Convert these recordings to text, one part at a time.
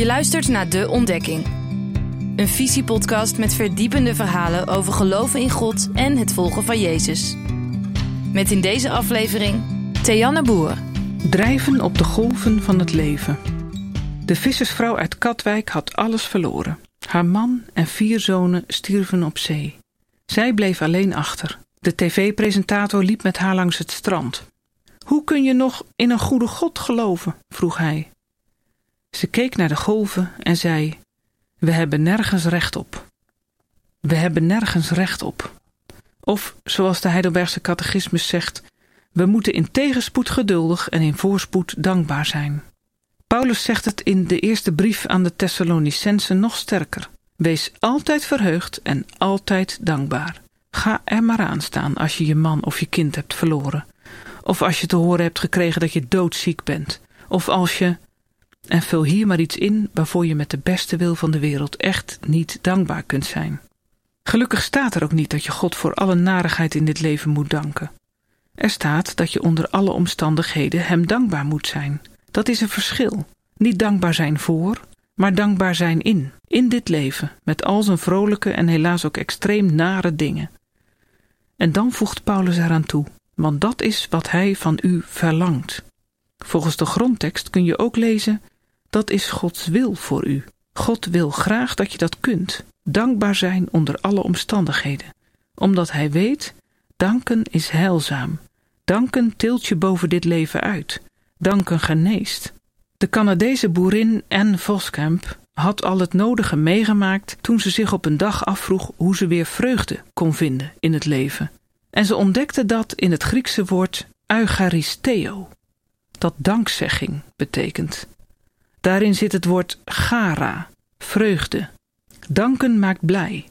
Je luistert naar De Ontdekking. Een visiepodcast met verdiepende verhalen over geloven in God en het volgen van Jezus. Met in deze aflevering Theanne Boer. Drijven op de golven van het leven. De vissersvrouw uit Katwijk had alles verloren. Haar man en vier zonen stierven op zee. Zij bleef alleen achter. De tv-presentator liep met haar langs het strand. Hoe kun je nog in een goede God geloven? vroeg hij. Ze keek naar de golven en zei: We hebben nergens recht op. We hebben nergens recht op. Of, zoals de Heidelbergse catechismus zegt, we moeten in tegenspoed geduldig en in voorspoed dankbaar zijn. Paulus zegt het in de eerste brief aan de Thessalonicensen nog sterker. Wees altijd verheugd en altijd dankbaar. Ga er maar aan staan als je je man of je kind hebt verloren. Of als je te horen hebt gekregen dat je doodziek bent. Of als je. En vul hier maar iets in waarvoor je met de beste wil van de wereld echt niet dankbaar kunt zijn. Gelukkig staat er ook niet dat je God voor alle narigheid in dit leven moet danken. Er staat dat je onder alle omstandigheden Hem dankbaar moet zijn. Dat is een verschil. Niet dankbaar zijn voor, maar dankbaar zijn in, in dit leven, met al zijn vrolijke en helaas ook extreem nare dingen. En dan voegt Paulus eraan toe, want dat is wat hij van u verlangt. Volgens de grondtekst kun je ook lezen, dat is Gods wil voor u. God wil graag dat je dat kunt, dankbaar zijn onder alle omstandigheden, omdat hij weet, danken is heilzaam. Danken tilt je boven dit leven uit. Danken geneest. De Canadese boerin Anne Voskamp had al het nodige meegemaakt toen ze zich op een dag afvroeg hoe ze weer vreugde kon vinden in het leven. En ze ontdekte dat in het Griekse woord eucharisteo, dat dankzegging betekent. Daarin zit het woord gara, vreugde. Danken maakt blij.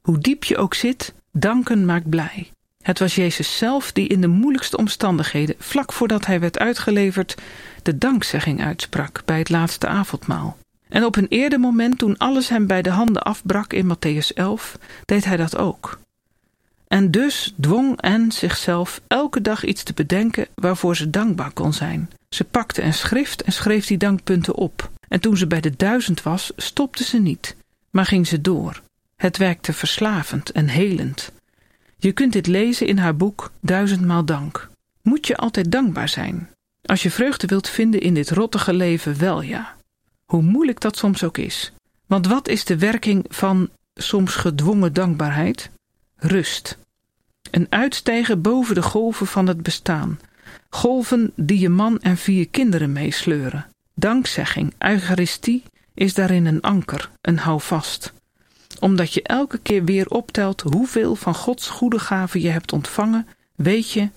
Hoe diep je ook zit, danken maakt blij. Het was Jezus zelf die in de moeilijkste omstandigheden, vlak voordat hij werd uitgeleverd, de dankzegging uitsprak bij het laatste avondmaal. En op een eerder moment, toen alles hem bij de handen afbrak in Matthäus 11, deed hij dat ook. En dus dwong Anne zichzelf elke dag iets te bedenken waarvoor ze dankbaar kon zijn. Ze pakte een schrift en schreef die dankpunten op. En toen ze bij de duizend was, stopte ze niet, maar ging ze door. Het werkte verslavend en helend. Je kunt dit lezen in haar boek Duizendmaal Dank. Moet je altijd dankbaar zijn? Als je vreugde wilt vinden in dit rottige leven, wel ja. Hoe moeilijk dat soms ook is. Want wat is de werking van soms gedwongen dankbaarheid? Rust. Een uitstijgen boven de golven van het bestaan. Golven die je man en vier kinderen meesleuren. Dankzegging, eucharistie, is daarin een anker, een houvast omdat je elke keer weer optelt hoeveel van Gods goede gaven je hebt ontvangen, weet je,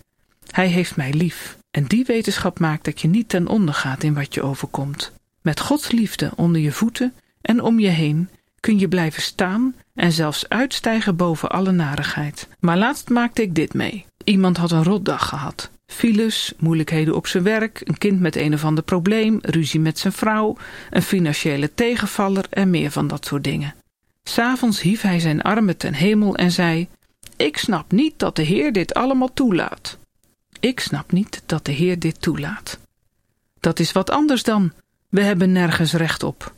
Hij heeft mij lief. En die wetenschap maakt dat je niet ten onder gaat in wat je overkomt. Met Gods liefde onder je voeten en om je heen kun je blijven staan en zelfs uitstijgen boven alle narigheid. Maar laatst maakte ik dit mee. Iemand had een rotdag gehad. Files, moeilijkheden op zijn werk, een kind met een of ander probleem, ruzie met zijn vrouw, een financiële tegenvaller en meer van dat soort dingen. S'avonds hief hij zijn armen ten hemel en zei: Ik snap niet dat de Heer dit allemaal toelaat. Ik snap niet dat de Heer dit toelaat. Dat is wat anders dan: we hebben nergens recht op.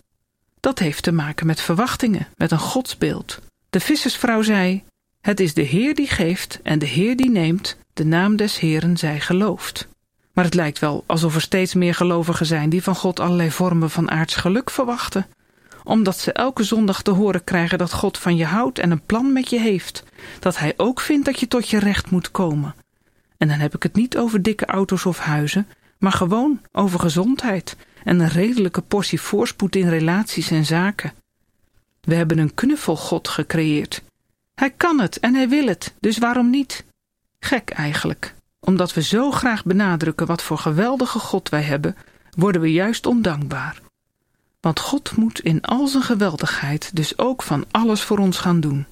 Dat heeft te maken met verwachtingen, met een godsbeeld. De vissersvrouw zei: Het is de Heer die geeft en de Heer die neemt, de naam des Heeren zij gelooft. Maar het lijkt wel alsof er steeds meer gelovigen zijn die van God allerlei vormen van aards geluk verwachten omdat ze elke zondag te horen krijgen dat God van je houdt en een plan met je heeft. Dat Hij ook vindt dat je tot je recht moet komen. En dan heb ik het niet over dikke auto's of huizen, maar gewoon over gezondheid en een redelijke portie voorspoed in relaties en zaken. We hebben een knuffelgod gecreëerd. Hij kan het en hij wil het, dus waarom niet? Gek eigenlijk. Omdat we zo graag benadrukken wat voor geweldige God wij hebben, worden we juist ondankbaar. Want God moet in al zijn geweldigheid dus ook van alles voor ons gaan doen.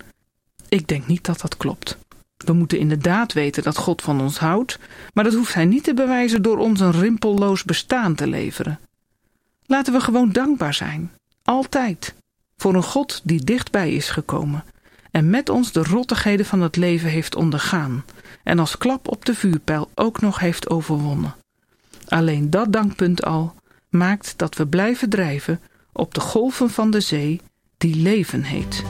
Ik denk niet dat dat klopt. We moeten inderdaad weten dat God van ons houdt, maar dat hoeft Hij niet te bewijzen door ons een rimpelloos bestaan te leveren. Laten we gewoon dankbaar zijn, altijd, voor een God die dichtbij is gekomen en met ons de rottigheden van het leven heeft ondergaan en als klap op de vuurpijl ook nog heeft overwonnen. Alleen dat dankpunt al maakt dat we blijven drijven op de golven van de zee die leven heet.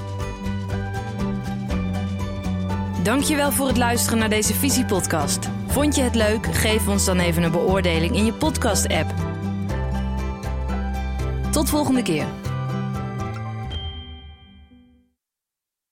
Dankjewel voor het luisteren naar deze Visiepodcast. Vond je het leuk? Geef ons dan even een beoordeling in je podcast-app. Tot volgende keer.